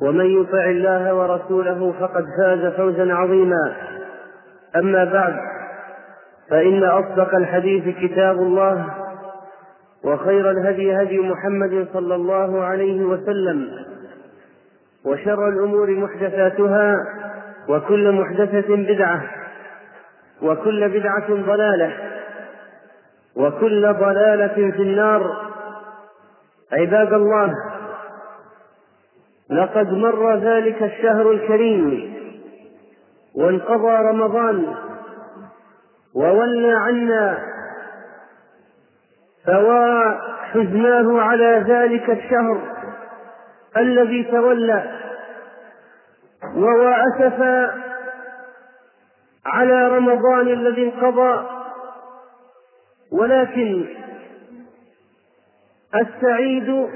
ومن يطع الله ورسوله فقد فاز فوزا عظيما. أما بعد فإن أصدق الحديث كتاب الله وخير الهدي هدي محمد صلى الله عليه وسلم وشر الأمور محدثاتها وكل محدثة بدعة وكل بدعة ضلالة وكل ضلالة في النار. عباد الله لقد مر ذلك الشهر الكريم وانقضى رمضان وولى عنا فوا حزناه على ذلك الشهر الذي تولى ووا أسفا على رمضان الذي انقضى ولكن السعيد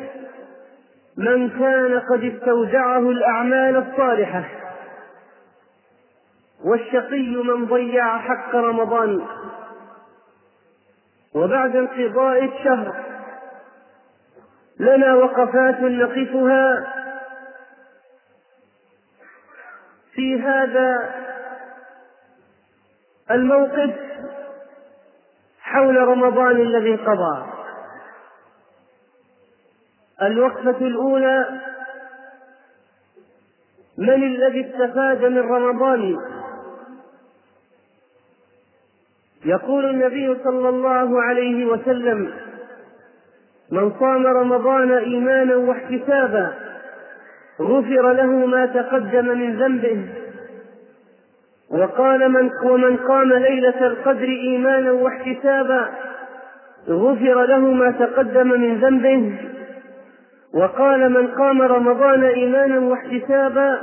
من كان قد استودعه الأعمال الصالحة. والشقي من ضيع حق رمضان. وبعد انقضاء الشهر لنا وقفات نقفها في هذا الموقف حول رمضان الذي انقضى الوقفة الأولى من الذي استفاد من رمضان؟ يقول النبي صلى الله عليه وسلم من صام رمضان إيمانا واحتسابا غفر له ما تقدم من ذنبه. وقال من ومن قام ليلة القدر إيمانا واحتسابا غفر له ما تقدم من ذنبه. وقال من قام رمضان إيمانا واحتسابا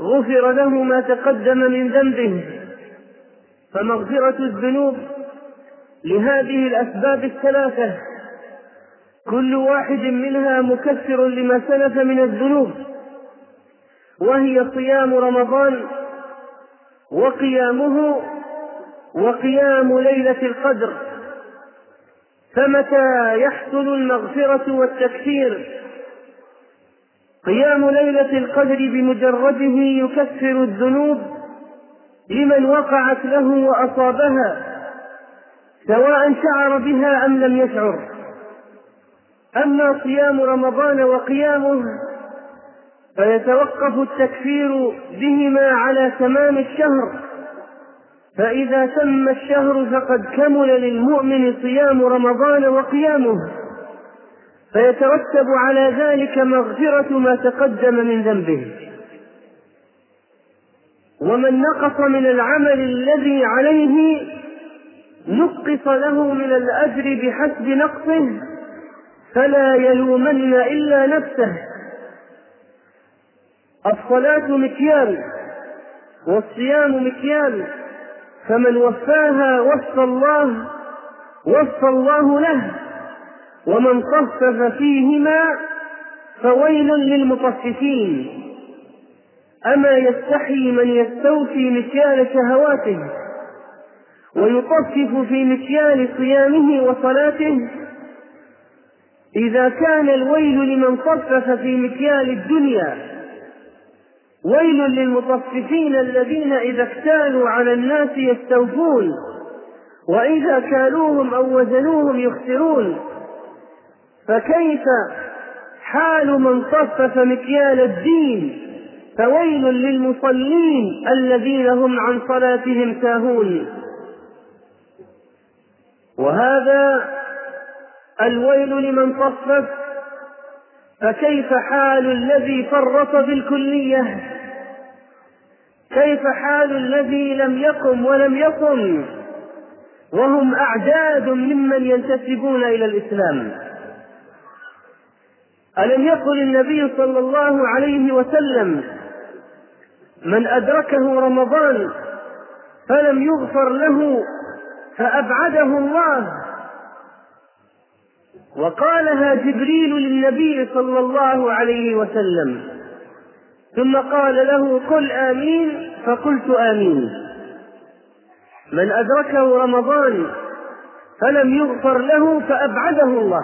غفر له ما تقدم من ذنبه. فمغفرة الذنوب لهذه الأسباب الثلاثة. كل واحد منها مكفر لما سلف من الذنوب. وهي صيام رمضان وقيامه وقيام ليلة القدر. فمتى يحصل المغفرة والتكفير؟ قيام ليلة القدر بمجرده يكفر الذنوب لمن وقعت له وأصابها سواء شعر بها أم لم يشعر. أما صيام رمضان وقيامه فيتوقف التكفير بهما على تمام الشهر. فإذا تم الشهر فقد كمل للمؤمن صيام رمضان وقيامه. فيترتب على ذلك مغفرة ما تقدم من ذنبه. ومن نقص من العمل الذي عليه نقص له من الأجر بحسب نقصه فلا يلومن إلا نفسه. الصلاة مكيال والصيام مكيال. فمن وفاها وفى الله وفى الله له. ومن طفف فيهما فويل للمطففين. أما يستحي من يستوفي مكيال شهواته ويطفف في مكيال صيامه وصلاته إذا كان الويل لمن طفف في مكيال الدنيا. ويل للمطففين الذين إذا اكتالوا على الناس يستوفون وإذا كالوهم أو وزنوهم يخسرون. فكيف حال من طفف مكيال الدين؟ فويل للمصلين الذين هم عن صلاتهم ساهون. وهذا الويل لمن طفف. فكيف حال الذي فرط بالكلية؟ كيف حال الذي لم يقم ولم يقم؟ وهم أعداد ممن ينتسبون إلى الإسلام. ألم يقل النبي صلى الله عليه وسلم من أدركه رمضان فلم يغفر له فأبعده الله. وقالها جبريل للنبي صلى الله عليه وسلم ثم قال له قل آمين فقلت آمين. من أدركه رمضان فلم يغفر له فأبعده الله.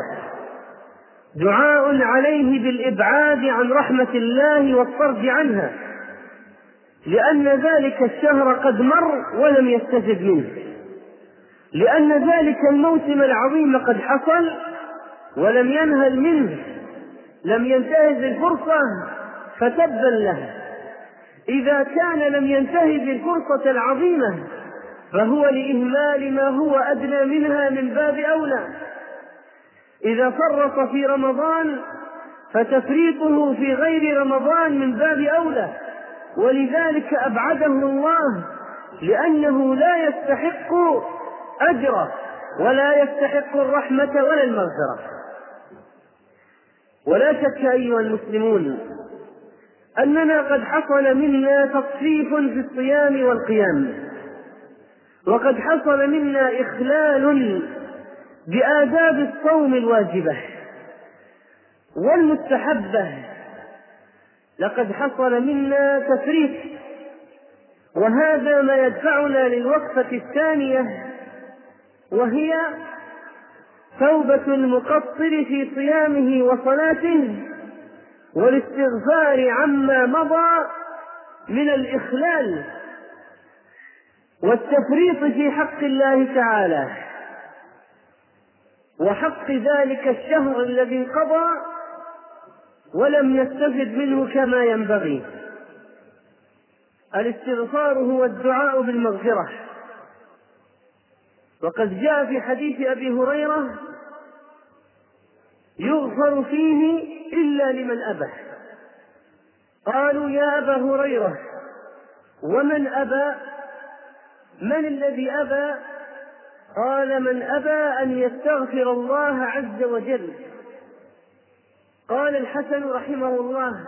دعاء عليه بالإبعاد عن رحمة الله والطرد عنها لأن ذلك الشهر قد مر ولم يستجب منه. لأن ذلك الموسم العظيم قد حصل ولم ينهل منه لم ينتهز الفرصة فتبا له. إذا كان لم ينتهز الفرصة العظيمة فهو لإهمال ما هو أدنى منها من باب أولى. إذا فرط في رمضان فتفريطه في غير رمضان من باب أولى. ولذلك أبعده الله لأنه لا يستحق أجره ولا يستحق الرحمة ولا المغفرة. ولا شك أيها المسلمون أننا قد حصل منا تطفيف في الصيام والقيام. وقد حصل منا إخلال بآداب الصوم الواجبة والمستحبة. لقد حصل منا تفريط وهذا ما يدفعنا للوقفة الثانية وهي توبة المقصر في صيامه وصلاته. والاستغفار عما مضى من الإخلال والتفريط في حق الله تعالى. وحق ذلك الشهر الذي انقضى ولم يستفد منه كما ينبغي. الاستغفار هو الدعاء بالمغفرة. وقد جاء في حديث أبي هريرة يغفر فيه إلا لمن أبى. قالوا يا أبا هريرة ومن أبى؟ من الذي أبى؟ قال من أبى أن يستغفر الله عز وجل. قال الحسن رحمه الله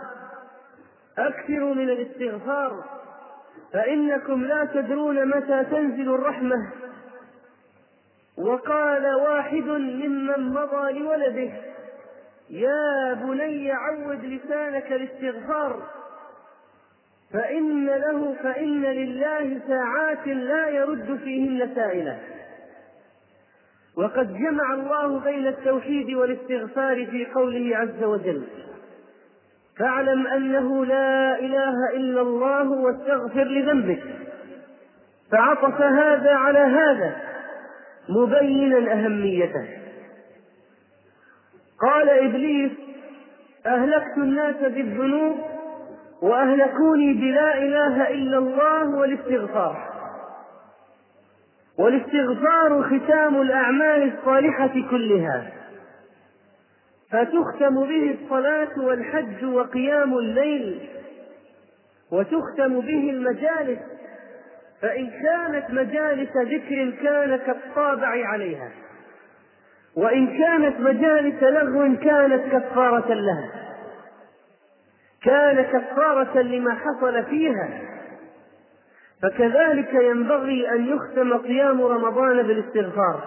أكثروا من الاستغفار فإنكم لا تدرون متى تنزل الرحمة. وقال واحد ممن مضى لولده يا بني عود لسانك الاستغفار فإن له فإن لله ساعات لا يرد فيهن سائلا وقد جمع الله بين التوحيد والاستغفار في قوله عز وجل فاعلم أنه لا إله إلا الله واستغفر لذنبك. فعطف هذا على هذا مبينا أهميته. قال إبليس أهلكت الناس بالذنوب وأهلكوني بلا إله إلا الله والاستغفار. والاستغفار ختام الأعمال الصالحة كلها. فتختم به الصلاة والحج وقيام الليل وتختم به المجالس فإن كانت مجالس ذكر كان كالطابع عليها. وإن كانت مجالس لغو كانت كفارة لها. كان كفارة لما حصل فيها. فكذلك ينبغي أن يختم قيام رمضان بالاستغفار.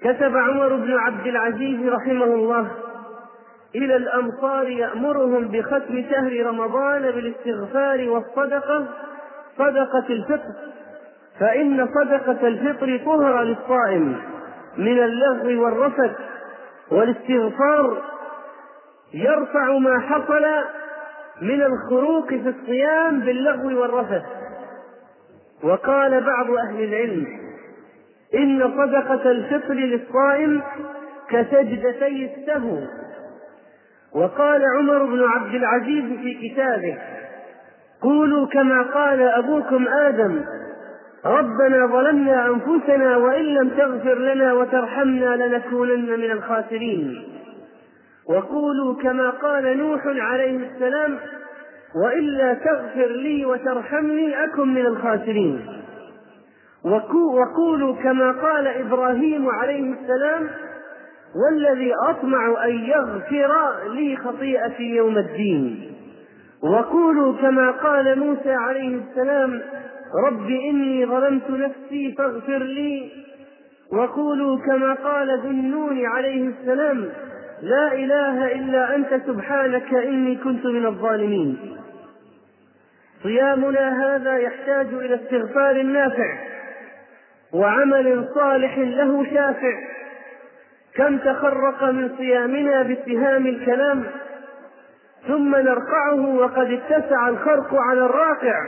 كتب عمر بن عبد العزيز رحمه الله إلى الأمصار يأمرهم بختم شهر رمضان بالاستغفار والصدقة صدقة الفطر. فإن صدقة الفطر طهر للصائم. من اللغو والرفث والاستغفار يرفع ما حصل من الخروق في الصيام باللغو والرفث. وقال بعض أهل العلم إن صدقة الفطر للصائم كسجدتي السهو. وقال عمر بن عبد العزيز في كتابه قولوا كما قال أبوكم آدم ربنا ظلمنا أنفسنا وإن لم تغفر لنا وترحمنا لنكونن من الخاسرين. وقولوا كما قال نوح عليه السلام وإلا تغفر لي وترحمني أكن من الخاسرين. وقولوا كما قال إبراهيم عليه السلام والذي أطمع أن يغفر لي خطيئتي يوم الدين. وقولوا كما قال موسى عليه السلام رب إني ظلمت نفسي فاغفر لي وقولوا كما قال ذو النون عليه السلام لا إله إلا أنت سبحانك إني كنت من الظالمين. صيامنا هذا يحتاج إلى استغفار نافع وعمل صالح له شافع. كم تخرق من صيامنا باتهام الكلام ثم نرقعه وقد اتسع الخرق على الراقع.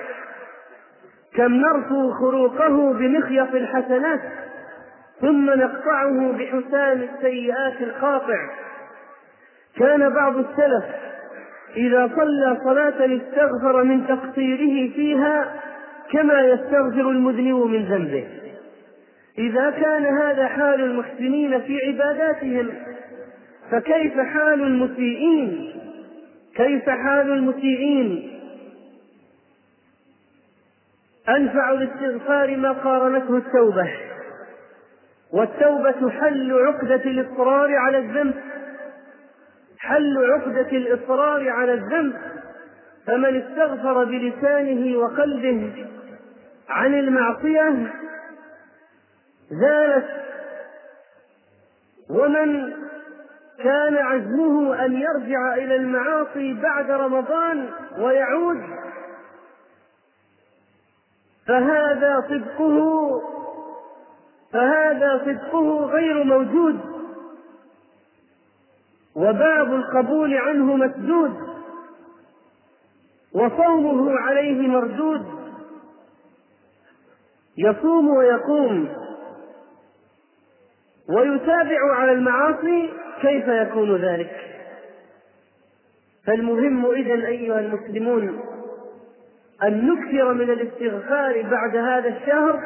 كم نرفو خروقه بمخيط الحسنات ثم نقطعه بحسام السيئات القاطع كان بعض السلف إذا صلى صلاة استغفر من تقصيره فيها كما يستغفر المذنب من ذنبه. إذا كان هذا حال المحسنين في عباداتهم فكيف حال المسيئين؟ كيف حال المسيئين؟ أنفع الاستغفار ما قارنته التوبة والتوبة حل عقدة الإصرار على الذنب. حل عقدة الإصرار على الذنب. فمن استغفر بلسانه وقلبه عن المعصية زالت. ومن كان عزمه أن يرجع إلى المعاصي بعد رمضان ويعود فهذا صدقه فهذا صدقه غير موجود. وباب القبول عنه مسدود. وصومه عليه مردود. يصوم ويقوم. ويتابع على المعاصي كيف يكون ذلك. فالمهم إذا أيها المسلمون أن نكثر من الاستغفار بعد هذا الشهر.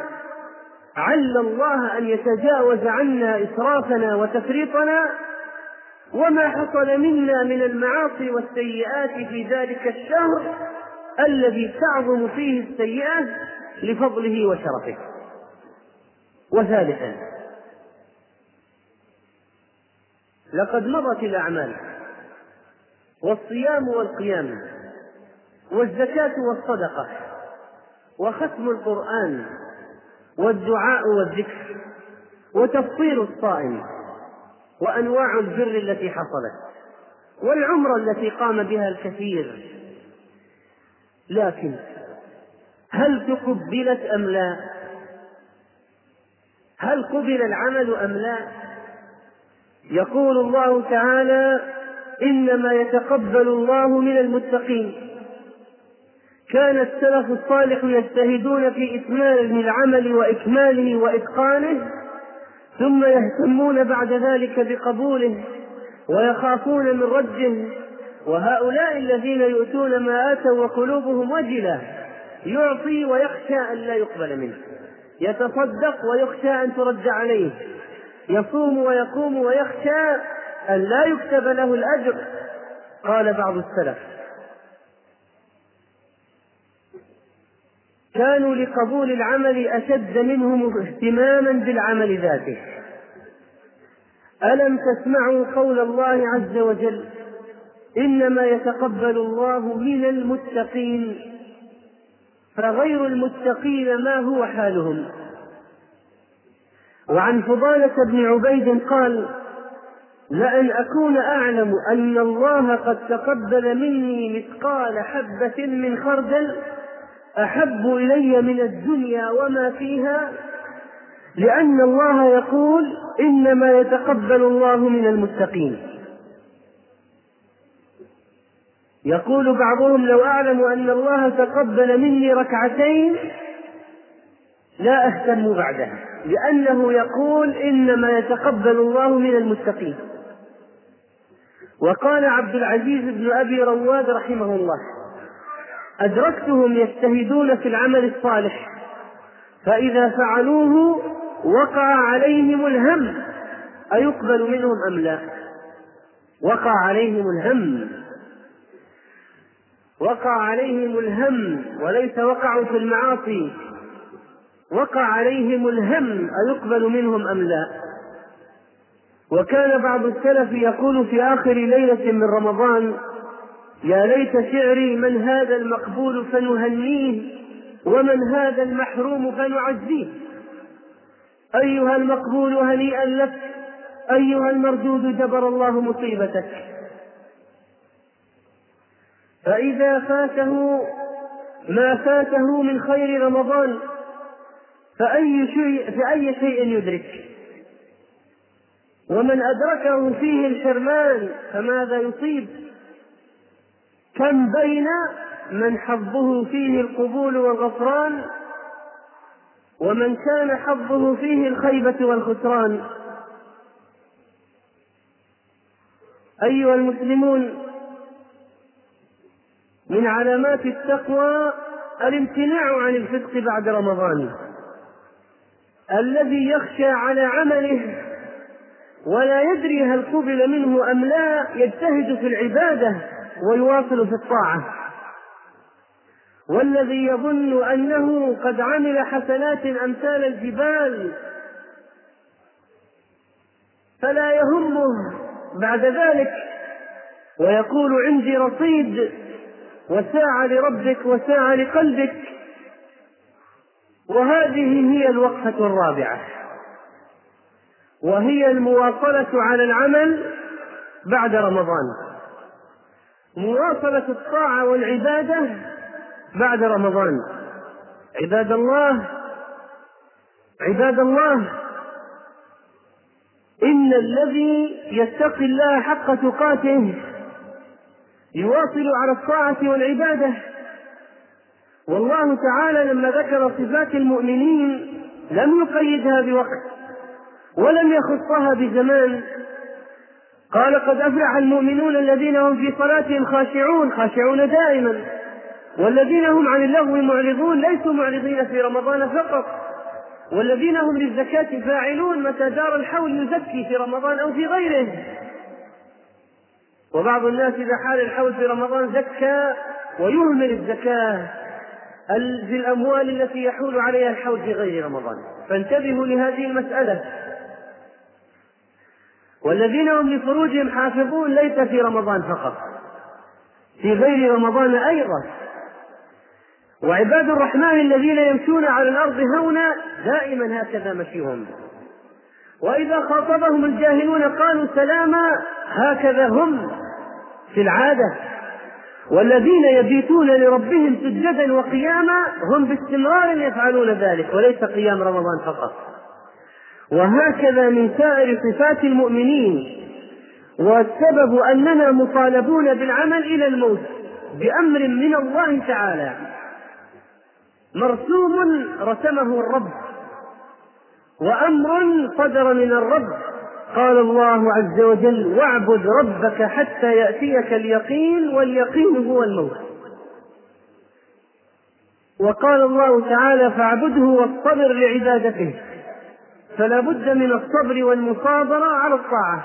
عل الله أن يتجاوز عنا إسرافنا وتفريطنا وما حصل منا من المعاصي والسيئات في ذلك الشهر الذي تعظم فيه السيئة لفضله وشرفه. وثالثا لقد مضت الأعمال والصيام والقيام. والزكاة والصدقة وختم القرآن والدعاء والذكر وتفطير الصائم وأنواع البر التي حصلت والعمرة التي قام بها الكثير لكن هل تقبلت أم لا؟ هل قبل العمل أم لا؟ يقول الله تعالى إنما يتقبل الله من المتقين كان السلف الصالح يجتهدون في إتمام العمل وإكماله وإتقانه ثم يهتمون بعد ذلك بقبوله ويخافون من رده. وهؤلاء الذين يؤتون ما آتوا وقلوبهم وجلة يعطي ويخشى أن لا يقبل منه. يتصدق ويخشى أن ترد عليه. يصوم ويقوم ويخشى أن لا يكتب له الأجر. قال بعض السلف كانوا لقبول العمل أشد منهم اهتماما بالعمل ذاته. ألم تسمعوا قول الله عز وجل؟ إنما يتقبل الله من المتقين. فغير المتقين ما هو حالهم؟ وعن فضالة بن عبيد قال لأن أكون أعلم أن الله قد تقبل مني مثقال حبة من خردل أحب إلي من الدنيا وما فيها لأن الله يقول إنما يتقبل الله من المتقين. يقول بعضهم لو أعلم أن الله تقبل مني ركعتين لا أهتم بعدها لأنه يقول إنما يتقبل الله من المتقين. وقال عبد العزيز بن أبي رواد رحمه الله أدركتهم يجتهدون في العمل الصالح فإذا فعلوه وقع عليهم الهم أيقبل منهم أم لا؟ وقع عليهم الهم. وقع عليهم الهم وليس وقعوا في المعاصي. وقع عليهم الهم أيقبل منهم أم لا؟ وكان بعض السلف يقول في آخر ليلة من رمضان يا ليت شعري من هذا المقبول فنهنيه ومن هذا المحروم فنعزيه. أيها المقبول هنيئا لك أيها المردود جبر الله مصيبتك. فإذا فاته ما فاته من خير رمضان فأي شيء فأي شيء يدرك. ومن أدركه فيه الحرمان فماذا يصيب؟ كم بين من حظه فيه القبول والغفران ومن كان حظه فيه الخيبة والخسران. أيها المسلمون من علامات التقوى الامتناع عن الفسق بعد رمضان. الذي يخشى على عمله ولا يدري هل قبل منه أم لا يجتهد في العبادة ويواصل في الطاعة. والذي يظن أنه قد عمل حسنات أمثال الجبال فلا يهمه بعد ذلك. ويقول عندي رصيد وساعة لربك وساعة لقلبك. وهذه هي الوقفة الرابعة. وهي المواصلة على العمل بعد رمضان. مواصلة الطاعة والعبادة بعد رمضان. عباد الله عباد الله إن الذي يتقي الله حق تقاته يواصل على الطاعة والعبادة. والله تعالى لما ذكر صفات المؤمنين لم يقيدها بوقت ولم يخصها بزمان. قال قد أفلح المؤمنون الذين هم في صلاتهم خاشعون خاشعون دائما. والذين هم عن اللغو معرضون ليسوا معرضين في رمضان فقط. والذين هم للزكاة فاعلون متى دار الحول يزكي في رمضان أو في غيره. وبعض الناس إذا حال الحول في رمضان زكى ويهمل الزكاة في الأموال التي يحول عليها الحول في غير رمضان. فانتبهوا لهذه المسألة. والذين هم لفروجهم حافظون ليس في رمضان فقط. في غير رمضان أيضا. وعباد الرحمن الذين يمشون على الأرض هونا دائما هكذا مشيهم. وإذا خاطبهم الجاهلون قالوا سلاما هكذا هم في العادة. والذين يبيتون لربهم سجدا وقياما هم باستمرار يفعلون ذلك وليس قيام رمضان فقط. وهكذا من سائر صفات المؤمنين. والسبب أننا مطالبون بالعمل إلى الموت بأمر من الله تعالى. مرسوم رسمه الرب. وأمر صدر من الرب. قال الله عز وجل واعبد ربك حتى يأتيك اليقين واليقين هو الموت. وقال الله تعالى فاعبده واصطبر لعبادته. فلا بد من الصبر والمصابرة على الطاعة.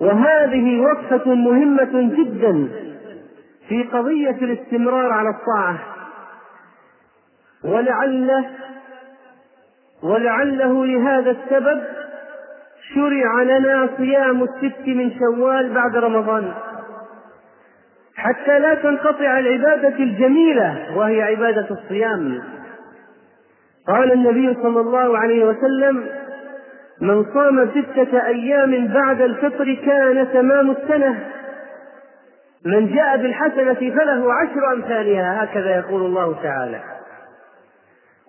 وهذه وقفه مهمة جدا في قضية الاستمرار على الطاعة. ولعل ولعله لهذا السبب شرع لنا صيام الست من شوال بعد رمضان. حتى لا تنقطع العبادة الجميلة وهي عبادة الصيام. قال النبي صلى الله عليه وسلم من صام ستة أيام بعد الفطر كان تمام السنة. من جاء بالحسنة فله عشر أمثالها. هكذا يقول الله تعالى.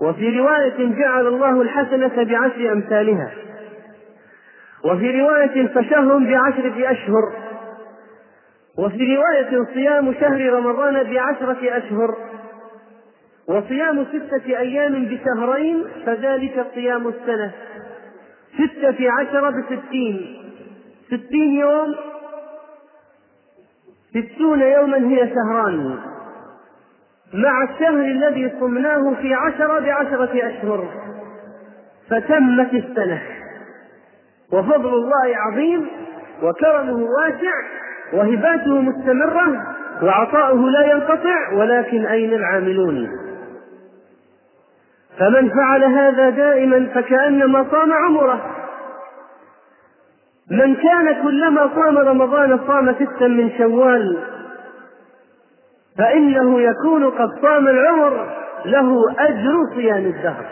وفي رواية جعل الله الحسنة بعشر أمثالها. وفي رواية فشهر بعشرة أشهر. وفي رواية صيام شهر رمضان بعشرة أشهر. وصيام ستة أيام بشهرين فذلك صيام السنة. ستة في عشرة بستين. ستين يوم. ستون يوما هي شهران. مع الشهر الذي صمناه في عشرة بعشرة أشهر. فتمت السنة. وفضل الله عظيم وكرمه واسع وهباته مستمرة وعطاؤه لا ينقطع ولكن أين العاملون؟ فمن فعل هذا دائما فكأنما صام عمره. من كان كلما صام رمضان صام ستا من شوال فإنه يكون قد صام العمر له أجر صيام الدهر.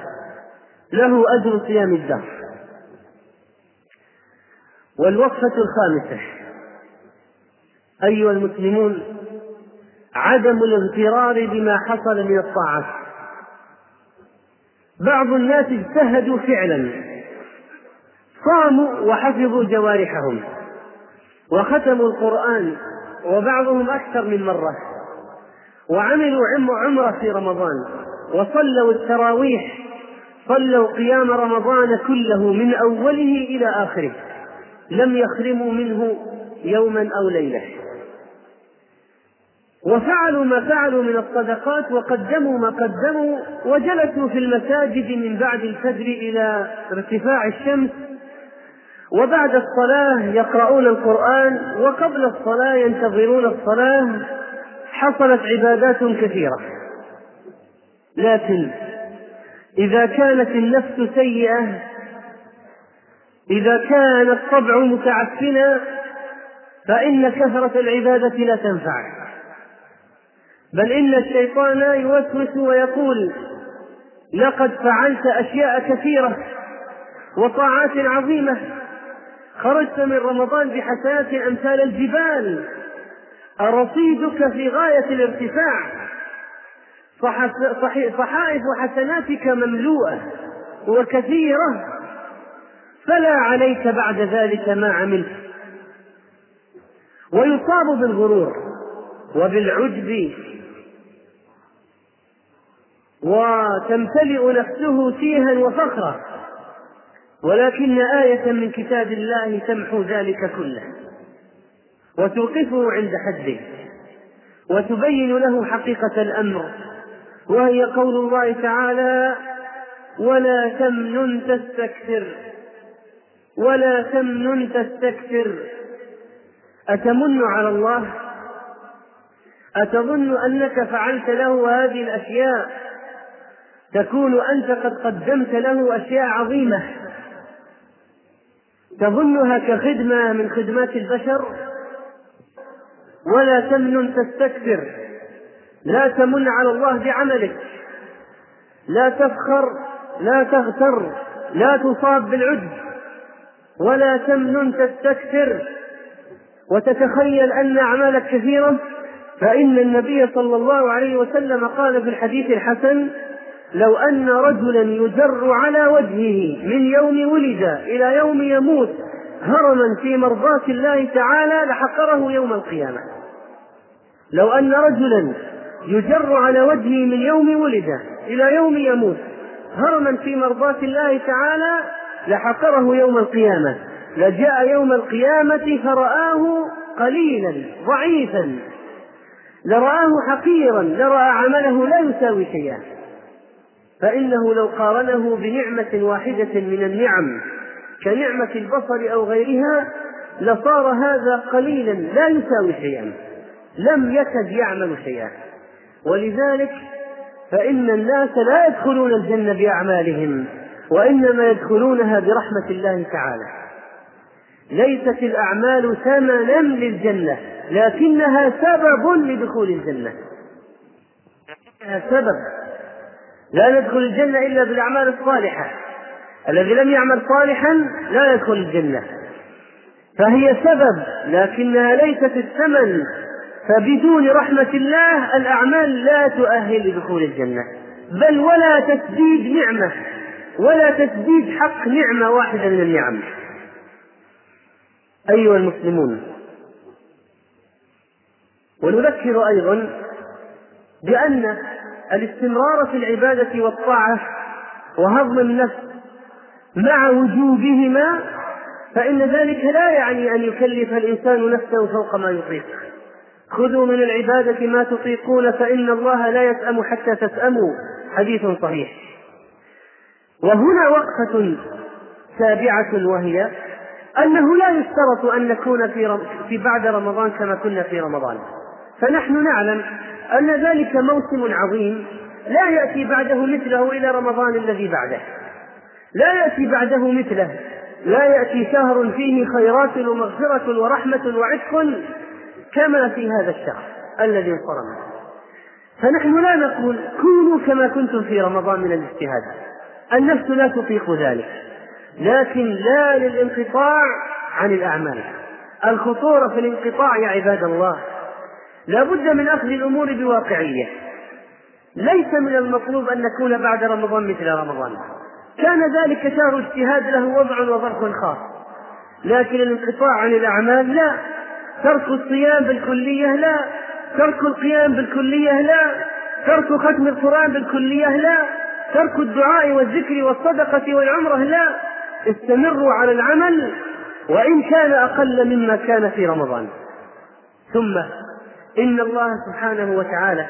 له أجر صيام الدهر. والوقفة الخامسة أيها المسلمون عدم الاغترار بما حصل من الطاعات بعض الناس اجتهدوا فعلا صاموا وحفظوا جوارحهم وختموا القرآن وبعضهم أكثر من مرة وعملوا عمرة في رمضان وصلوا التراويح صلوا قيام رمضان كله من أوله إلى آخره لم يخرموا منه يوما أو ليلة. وفعلوا ما فعلوا من الصدقات وقدموا ما قدموا وجلسوا في المساجد من بعد الفجر إلى ارتفاع الشمس وبعد الصلاة يقرؤون القرآن وقبل الصلاة ينتظرون الصلاة حصلت عبادات كثيرة. لكن إذا كانت النفس سيئة إذا كان الطبع متعفنا فإن كثرة العبادة لا تنفع بل إن الشيطان يوسوس ويقول لقد فعلت أشياء كثيرة وطاعات عظيمة. خرجت من رمضان بحسنات أمثال الجبال. رصيدك في غاية الارتفاع. صحائف حسناتك مملوءة وكثيرة. فلا عليك بعد ذلك ما عملت. ويصاب بالغرور وبالعجب وتمتلئ نفسه تيها وفخرا. ولكن آية من كتاب الله تمحو ذلك كله. وتوقفه عند حده. وتبين له حقيقة الأمر. وهي قول الله تعالى ولا تمنن تستكثر. ولا تمنن تستكثر. أتمن على الله؟ أتظن أنك فعلت له هذه الأشياء؟ تكون أنت قد قدمت له أشياء عظيمة. تظنها كخدمة من خدمات البشر. ولا تمنن تستكبر لا تمن على الله بعملك. لا تفخر لا تغتر لا تصاب بالعجب. ولا تمنن تستكثر. وتتخيل أن أعمالك كثيرة. فإن النبي صلى الله عليه وسلم قال في الحديث الحسن لو أن رجلا يجر على وجهه من يوم ولد إلى يوم يموت هرما في مرضاة الله تعالى لحقره يوم القيامة. لو أن رجلا يجر على وجهه من يوم ولد إلى يوم يموت هرما في مرضاة الله تعالى لحقره يوم القيامة. لجاء يوم القيامة فرآه قليلا ضعيفا. لرآه حقيرا لرأى عمله لا يساوي شيئا. فإنه لو قارنه بنعمة واحدة من النعم كنعمة البصر أو غيرها لصار هذا قليلا لا يساوي شيئا لم يكد يعمل شيئا. ولذلك فإن الناس لا يدخلون الجنة بأعمالهم وإنما يدخلونها برحمة الله تعالى. ليست الأعمال ثمنا للجنة لكنها سبب لدخول الجنة. لكنها سبب. لا ندخل الجنة إلا بالأعمال الصالحة. الذي لم يعمل صالحا لا يدخل الجنة. فهي سبب لكنها ليست الثمن. فبدون رحمة الله الأعمال لا تؤهل لدخول الجنة. بل ولا تسديد نعمة ولا تسديد حق نعمة واحدة من النعم. أيها المسلمون ونذكر أيضا بأن الاستمرار في العبادة والطاعة وهضم النفس مع وجوبهما فإن ذلك لا يعني أن يكلف الإنسان نفسه فوق ما يطيق. خذوا من العبادة ما تطيقون فإن الله لا يسأم حتى تسأموا. حديث صحيح. وهنا وقفة سابعة وهي أنه لا يشترط أن نكون في, في بعد رمضان كما كنا في رمضان. فنحن نعلم أن ذلك موسم عظيم لا يأتي بعده مثله إلى رمضان الذي بعده. لا يأتي بعده مثله. لا يأتي شهر فيه خيرات ومغفرة ورحمة وعتق كما في هذا الشهر الذي انصرم فنحن لا نقول كونوا كما كنتم في رمضان من الاجتهاد. النفس لا تطيق ذلك. لكن لا للانقطاع عن الأعمال. الخطورة في الانقطاع يا عباد الله. لا بد من أخذ الأمور بواقعية. ليس من المطلوب أن نكون بعد رمضان مثل رمضان. كان ذلك شهر اجتهاد له وضع وظرف خاص. لكن الانقطاع عن الأعمال لا. ترك الصيام بالكلية لا. ترك القيام بالكلية لا. ترك ختم القرآن بالكلية لا. ترك الدعاء والذكر والصدقة والعمرة لا. استمروا على العمل. وإن كان أقل مما كان في رمضان. ثم إن الله سبحانه وتعالى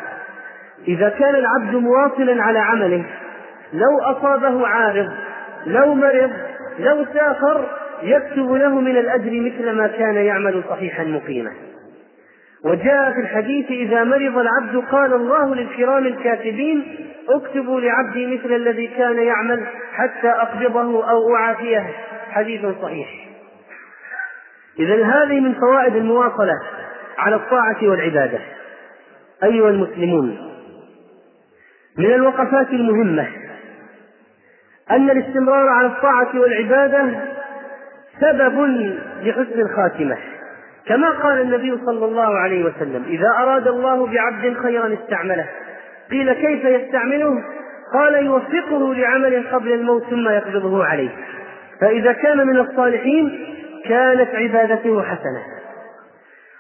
إذا كان العبد مواصلا على عمله لو أصابه عارض لو مرض لو سافر يكتب له من الأجر مثل ما كان يعمل صحيحا مقيما. وجاء في الحديث إذا مرض العبد قال الله للكرام الكاتبين اكتبوا لعبدي مثل الذي كان يعمل حتى أقبضه أو أعافيه. حديث صحيح. إذا هذه من فوائد المواصلة. على الطاعة والعبادة. أيها المسلمون من الوقفات المهمة أن الاستمرار على الطاعة والعبادة سبب لحسن الخاتمة. كما قال النبي صلى الله عليه وسلم إذا أراد الله بعبد خيرا استعمله. قيل كيف يستعمله؟ قال يوفقه لعمل قبل الموت ثم يقبضه عليه. فإذا كان من الصالحين كانت عبادته حسنة.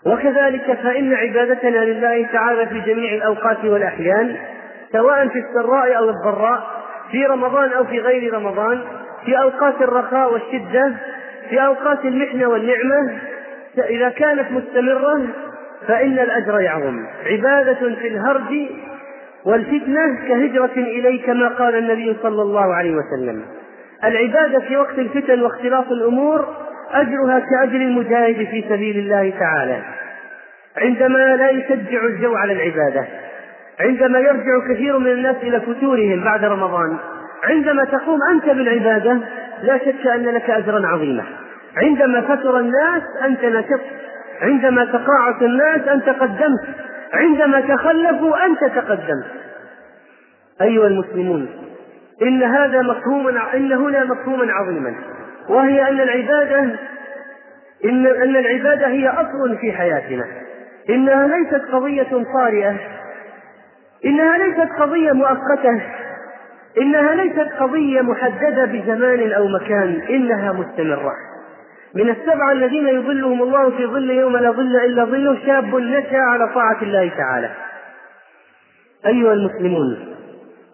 وكذلك فإن عبادتنا لله تعالى في جميع الأوقات والأحيان سواء في السراء أو الضراء في رمضان أو في غير رمضان في أوقات الرخاء والشدة في أوقات المحنة والنعمة إذا كانت مستمرة فإن الأجر يعظم. عبادة في الهرج والفتنة كهجرة إليه كما قال النبي صلى الله عليه وسلم. العبادة في وقت الفتن واختلاط الأمور أجرها كأجر المجاهد في سبيل الله تعالى. عندما لا يشجع الجو على العبادة عندما يرجع كثير من الناس إلى فتورهم بعد رمضان عندما تقوم أنت بالعبادة لا شك أن لك أجرا عظيما. عندما فتر الناس أنت نشطت. عندما تقاعس الناس أنت قدمت. عندما تخلفوا أنت تقدمت. أيها المسلمون إن هذا مفهوم إن هنا مفهوما عظيما وهي أن العبادة إن أن العبادة هي أصل في حياتنا. إنها ليست قضية طارئة إنها ليست قضية مؤقتة. إنها ليست قضية محددة بزمان أو مكان. إنها مستمرة. من السبعة الذين يظلهم الله في ظل يوم لا ظل إلا ظله شاب نشأ على طاعة الله تعالى. أيها المسلمون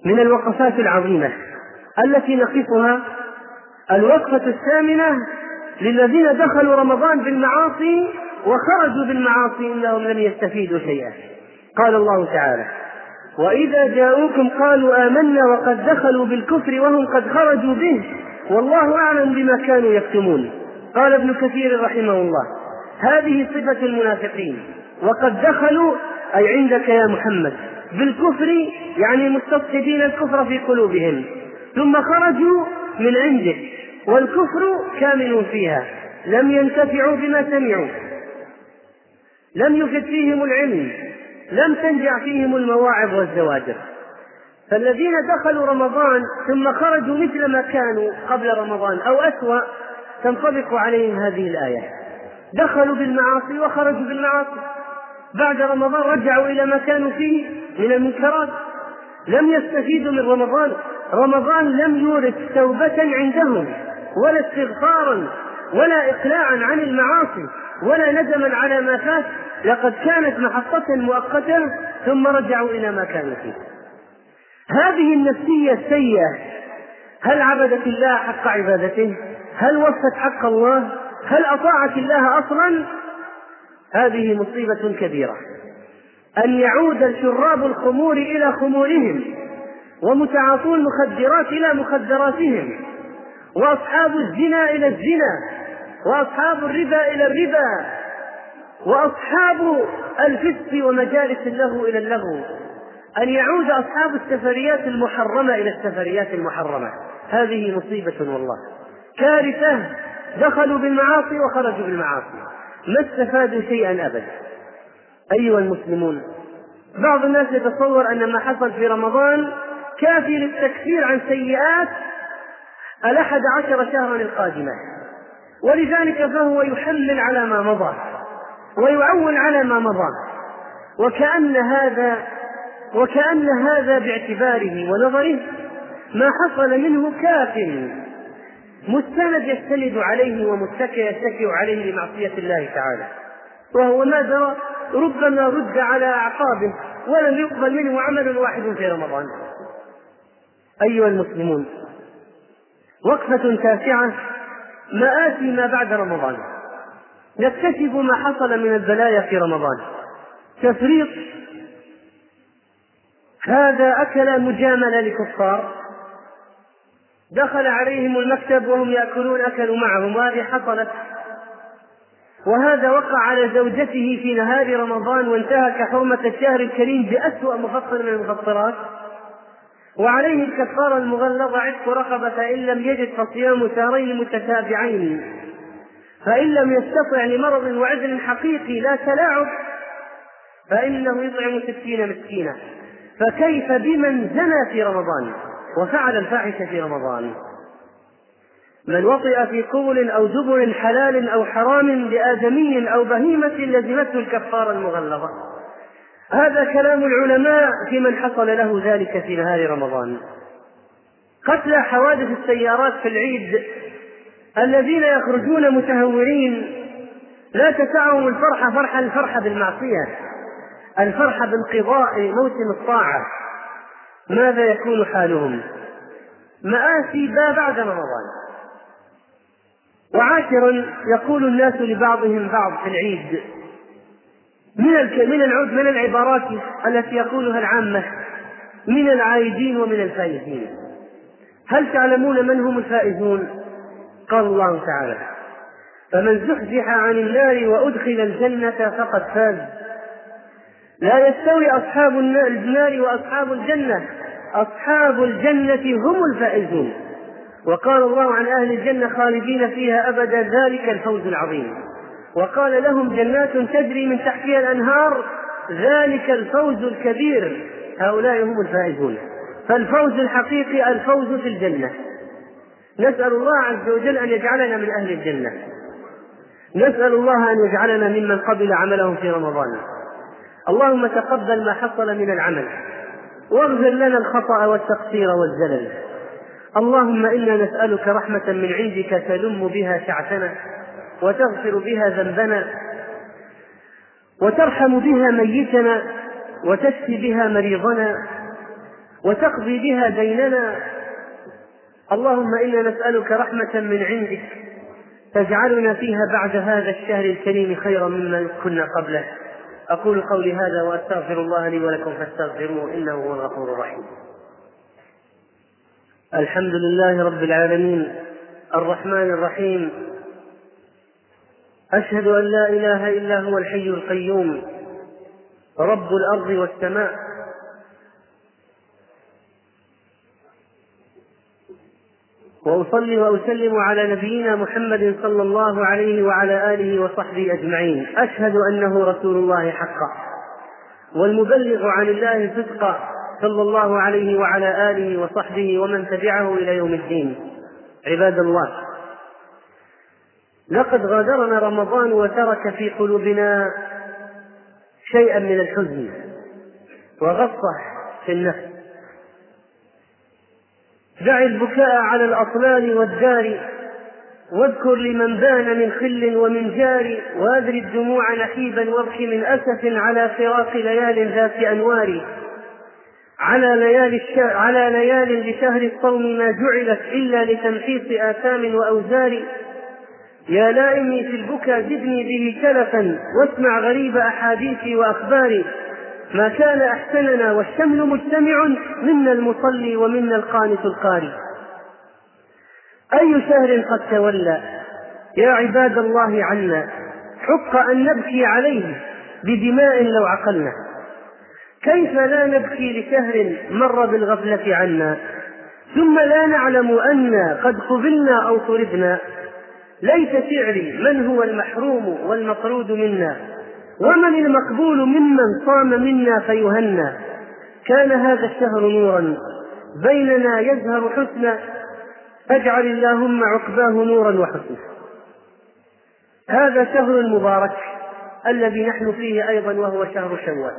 من الوقفات العظيمة التي نقفها الوقفة الثامنة للذين دخلوا رمضان بالمعاصي وخرجوا بالمعاصي إنهم لم يستفيدوا شيئا. قال الله تعالى وإذا جاءوكم قالوا آمنا وقد دخلوا بالكفر وهم قد خرجوا به والله أعلم بما كانوا يكتمون. قال ابن كثير رحمه الله هذه صفة المنافقين. وقد دخلوا أي عندك يا محمد بالكفر يعني مستصحبين الكفر في قلوبهم. ثم خرجوا من عندك والكفر كامل فيها. لم ينتفعوا بما سمعوا. لم يفد فيهم العلم لم تنجع فيهم المواعظ والزواجر. فالذين دخلوا رمضان ثم خرجوا مثل ما كانوا قبل رمضان أو أسوأ تنطبق عليهم هذه الآية. دخلوا بالمعاصي وخرجوا بالمعاصي. بعد رمضان رجعوا إلى ما كانوا فيه من المنكرات. لم يستفيدوا من رمضان. رمضان لم يورث توبة عندهم ولا استغفارا ولا إقلاعا عن المعاصي. ولا ندما على ما فات لقد كانت محطة مؤقتة ثم رجعوا إلى ما كانوا فيه. هذه النفسية السيئة هل عبدت الله حق عبادته؟ هل وفت حق الله؟ هل أطاعت الله أصلا؟ هذه مصيبة كبيرة. أن يعود شراب الخمور إلى خمورهم ومتعاطو المخدرات إلى مخدراتهم وأصحاب الزنا إلى الزنا وأصحاب الربا إلى الربا وأصحاب الفسق ومجالس اللهو إلى اللغو أن يعود أصحاب السفريات المحرمة إلى السفريات المحرمة. هذه مصيبة والله. كارثة دخلوا بالمعاصي وخرجوا بالمعاصي. ما استفادوا شيئا أبدا. أيها المسلمون بعض الناس يتصور أن ما حصل في رمضان كافي للتكفير عن سيئات الأحد عشر شهرا القادمة. ولذلك فهو يحمل على ما مضى ويعول على ما مضى. وكأن هذا وكأن هذا باعتباره ونظره ما حصل منه كاف. مستند يستند عليه ومتكئ يتكئ عليه لمعصية الله تعالى. وهو ماذا ربما رد على أعقابه ولم يقبل منه عمل واحد في رمضان. أيها المسلمون وقفة تاسعة مآسي ما بعد رمضان. نكتشف ما حصل من البلايا في رمضان. تفريط. هذا أكل مجاملة لكفار دخل عليهم المكتب وهم يأكلون أكلوا معهم وهذه حصلت. وهذا وقع على زوجته في نهار رمضان وانتهك حرمة الشهر الكريم بأسوأ مفطر من المفطرات وعليه الكفارة المغلظة عتق رقبة فإن لم يجد فصيام شهرين متتابعين. فإن لم يستطع لمرض وعذر حقيقي لا تلاعب فإنه يطعم ستين مسكينا. فكيف بمن زنى في رمضان وفعل الفاحشة في رمضان؟ من وطئ في قبل أو دبر حلال أو حرام لآدمي أو بهيمة لزمته الكفارة المغلظة. هذا كلام العلماء في من حصل له ذلك في نهار رمضان. قتل حوادث السيارات في العيد الذين يخرجون متهورين لا تسعهم الفرحة فرحة الفرحة بالمعصية الفرحة بانقضاء موسم الطاعة. ماذا يكون حالهم؟ مآسي ما بعد رمضان. وعاشرا يقول الناس لبعضهم بعض في العيد. من من العود من العبارات التي يقولها العامة من العائدين ومن الفائزين. هل تعلمون من هم الفائزون؟ قال الله تعالى فمن زحزح عن النار وأدخل الجنة فقد فاز. لا يستوي أصحاب النار وأصحاب الجنة أصحاب الجنة هم الفائزون. وقال الله عن أهل الجنة خالدين فيها أبدا ذلك الفوز العظيم. وقال لهم جنات تجري من تحتها الأنهار ذلك الفوز الكبير. هؤلاء هم الفائزون. فالفوز الحقيقي الفوز في الجنة. نسأل الله عز وجل أن يجعلنا من أهل الجنة. نسأل الله أن يجعلنا ممن قبل عملهم في رمضان. اللهم تقبل ما حصل من العمل. واغفر لنا الخطأ والتقصير والزلل. اللهم إنا نسألك رحمة من عندك تلم بها شعثنا. وتغفر بها ذنبنا وترحم بها ميتنا وتشفي بها مريضنا وتقضي بها ديننا. اللهم إنا نسألك رحمة من عندك تجعلنا فيها بعد هذا الشهر الكريم خيرا مما كنا قبله. أقول قولي هذا وأستغفر الله لي ولكم فاستغفروه إنه هو الغفور الرحيم. الحمد لله رب العالمين الرحمن الرحيم أشهد أن لا إله إلا هو الحي القيوم رب الأرض والسماء. وأصلي وأسلم على نبينا محمد صلى الله عليه وعلى آله وصحبه أجمعين. أشهد أنه رسول الله حقا. والمبلغ عن الله صدقا صلى الله عليه وعلى آله وصحبه ومن تبعه إلى يوم الدين. عباد الله لقد غادرنا رمضان وترك في قلوبنا شيئا من الحزن وغصة في النفس. دع البكاء على الأطلال والدار واذكر لمن بان من خل ومن جار وادري الدموع نحيبا وابك من أسف على فراق ليال ذات أنوار. على ليالي على ليال لشهر الصوم ما جعلت إلا لتمحيص آثام وأوزار. يا لائمي في البكا زدني به كلفا واسمع غريب أحاديثي وأخباري. ما كان أحسننا والشمل مجتمع منا المصلي ومنا القانت القاري. أي شهر قد تولى؟ يا عباد الله عنا حق أن نبكي عليه بدماء لو عقلنا. كيف لا نبكي لشهر مر بالغفلة عنا؟ ثم لا نعلم أنا قد قبلنا أو طردنا ليس شعري من هو المحروم والمطرود منا؟ ومن المقبول ممن صام منا فيهنى؟ كان هذا الشهر نورا. بيننا يزهر حسنا. فاجعل اللهم عقباه نورا وحسنا. هذا شهر مبارك الذي نحن فيه أيضا وهو شهر شوال.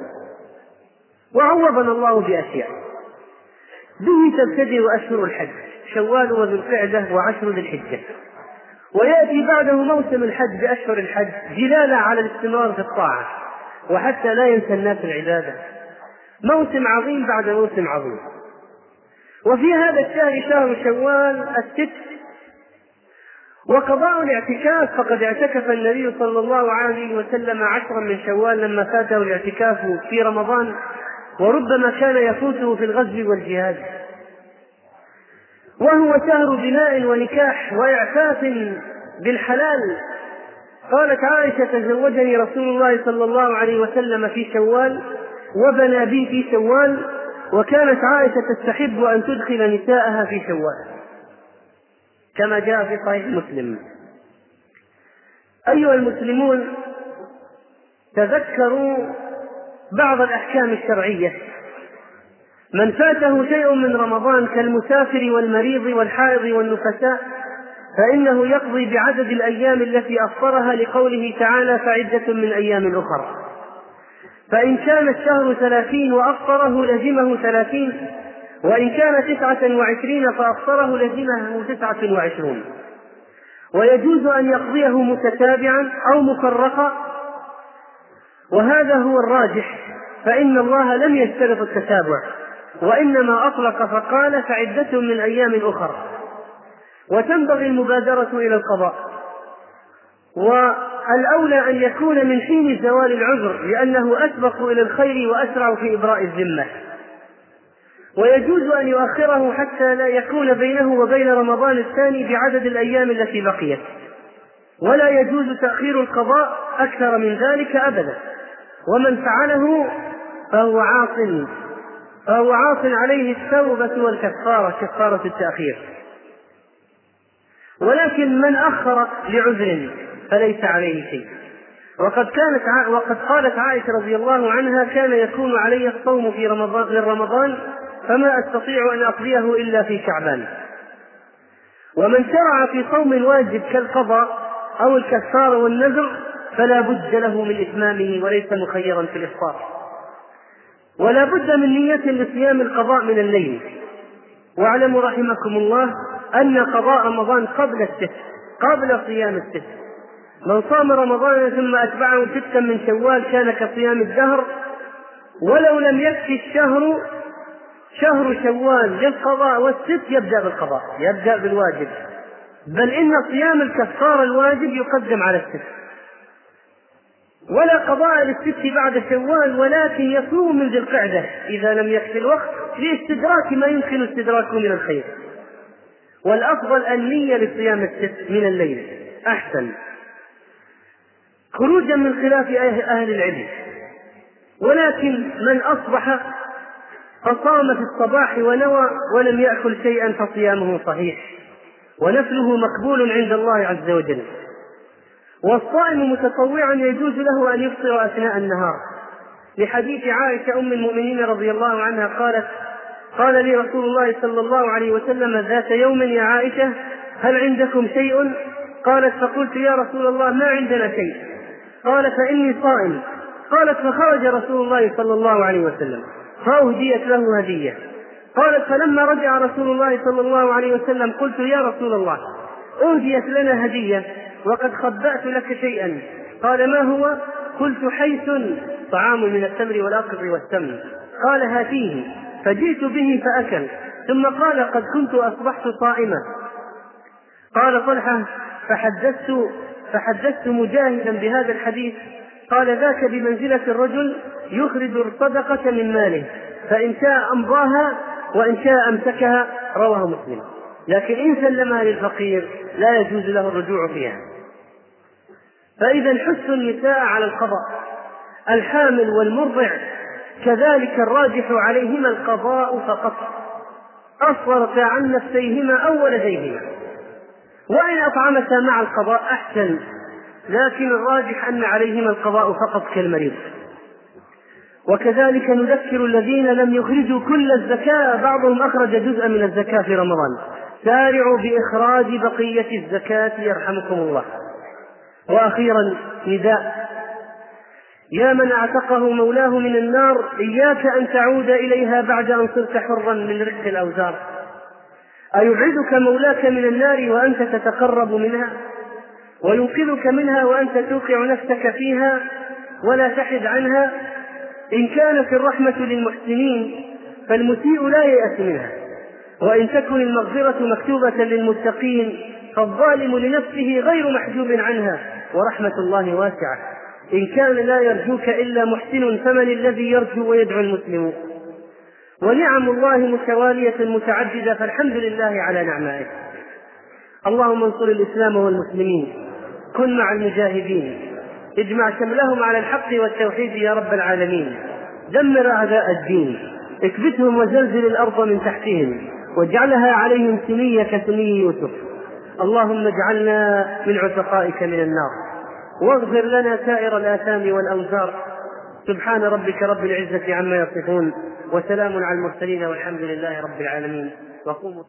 وعوضنا الله بأشياء. به تبتدئ أشهر الحج شوال وذو القعدة وعشر ذي الحجة. ويأتي بعده موسم الحج بأشهر الحج دلالة على الاستمرار في الطاعة وحتى لا ينسى الناس العبادة. موسم عظيم بعد موسم عظيم. وفي هذا الشهر شهر شوال الست وقضاء الاعتكاف فقد اعتكف النبي صلى الله عليه وسلم عشرا من شوال لما فاته الاعتكاف في رمضان وربما كان يفوته في الغزو والجهاد. وهو شهر بناء ونكاح وإعفاف بالحلال. قالت عائشة تزوجني رسول الله صلى الله عليه وسلم في شوال وبنى بي في شوال وكانت عائشة تستحب أن تدخل نساءها في شوال كما جاء في صحيح مسلم. أيها المسلمون تذكروا بعض الأحكام الشرعية. من فاته شيء من رمضان كالمسافر والمريض والحائض والنفساء فإنه يقضي بعدد الأيام التي أفطرها لقوله تعالى فعدة من أيام أخرى فإن كان الشهر ثلاثين وأفطره لزمه ثلاثين وإن كان تسعة وعشرين فأفطره لزمه تسعة وعشرون. ويجوز أن يقضيه متتابعا أو مفرقا. وهذا هو الراجح فإن الله لم يشترط التتابع. وإنما أطلق فقال فعدة من أيام أخرى وتنبغي المبادرة إلى القضاء. والأولى أن يكون من حين زوال العذر لأنه أسبق إلى الخير وأسرع في إبراء الذمة. ويجوز أن يؤخره حتى لا يكون بينه وبين رمضان الثاني بعدد الأيام التي بقيت. ولا يجوز تأخير القضاء أكثر من ذلك أبدا. ومن فعله فهو عاص فهو عاص عليه التوبة والكفارة كفارة التأخير. ولكن من أخر لعذر فليس عليه شيء. وقد كانت. وقد قالت عائشة رضي الله عنها كان يكون علي الصوم في رمضان من رمضان فما أستطيع أن أقضيه إلا في شعبان. ومن شرع في صوم واجب كالقضاء أو الكفارة والنذر فلا بد له من إتمامه وليس مخيرا في الإفطار. ولا بد من نية لصيام القضاء من الليل. واعلموا رحمكم الله أن قضاء رمضان قبل الست قبل صيام الست من صام رمضان ثم أتبعه ستا من شوال كان كصيام الدهر ولو لم يكفي الشهر شهر شوال للقضاء والست يبدأ بالقضاء يبدأ بالواجب. بل إن صيام الكفارة الواجب يقدم على الست ولا قضاء للست بعد شوال ولكن يصوم من ذي القعدة. إذا لم يكفي الوقت لاستدراك ما يمكن استدراكه من الخير. والأفضل النية لصيام الست من الليل. أحسن. خروجا من خلاف أهل العلم. ولكن من أصبح فصام في الصباح ونوى ولم يأكل شيئا فصيامه صحيح. ونفله مقبول عند الله عز وجل. والصائم متطوعا يجوز له أن يفطر أثناء النهار. لحديث عائشة أم المؤمنين رضي الله عنها قالت قال لي رسول الله صلى الله عليه وسلم ذات يوم يا عائشة هل عندكم شيء؟ قالت فقلت يا رسول الله ما عندنا شيء. قال فإني صائم. قالت فخرج رسول الله صلى الله عليه وسلم. فأهديت له هدية. قالت فلما رجع رسول الله صلى الله عليه وسلم قلت يا رسول الله أهديت لنا هدية وقد خبأت لك شيئا. قال ما هو؟ قلت حيث طعام من التمر والأقط والسمن. قال هاتيه. فجئت به فأكل. ثم قال قد كنت أصبحت صائما. قال طلحة فحدثت فحدثت مجاهدا بهذا الحديث. قال ذاك بمنزلة الرجل يخرج الصدقة من ماله. فإن شاء أمضاها وإن شاء أمسكها رواه مسلم. لكن إن سلمها للفقير لا يجوز له الرجوع فيها. فإذا حث النساء على القضاء الحامل والمرضع كذلك الراجح عليهما القضاء فقط. أصغرتا عن نفسيهما أو ولديهما. وإن أطعمتا مع القضاء أحسن لكن الراجح أن عليهما القضاء فقط كالمريض. وكذلك نذكر الذين لم يخرجوا كل الزكاة بعضهم أخرج جزءا من الزكاة في رمضان. سارعوا بإخراج بقية الزكاة يرحمكم الله. وأخيرا نداء. يا من أعتقه مولاه من النار إياك أن تعود إليها بعد أن صرت حرا من رق الأوزار. أيبعدك مولاك من النار وأنت تتقرب منها؟ وينقذك منها وأنت توقع نفسك فيها ولا تحد عنها؟ إن كانت الرحمة للمحسنين فالمسيء لا ييأس منها. وإن تكن المغفرة مكتوبة للمتقين فالظالم لنفسه غير محجوب عنها ورحمة الله واسعة. إن كان لا يرجوك إلا محسن فمن الذي يرجو ويدعو المسلم؟ ونعم الله متوالية متعددة فالحمد لله على نعمائه. اللهم انصر الإسلام والمسلمين. كن مع المجاهدين. اجمع شملهم على الحق والتوحيد يا رب العالمين. دمر أعداء الدين. اكبتهم وزلزل الأرض من تحتهم. واجعلها عليهم سنية كسني يوسف. اللهم اجعلنا من عتقائك من النار. واغفر لنا سائر الآثام والأوزار سبحان ربك رب العزة عما يصفون. وسلام على المرسلين والحمد لله رب العالمين. وقوموا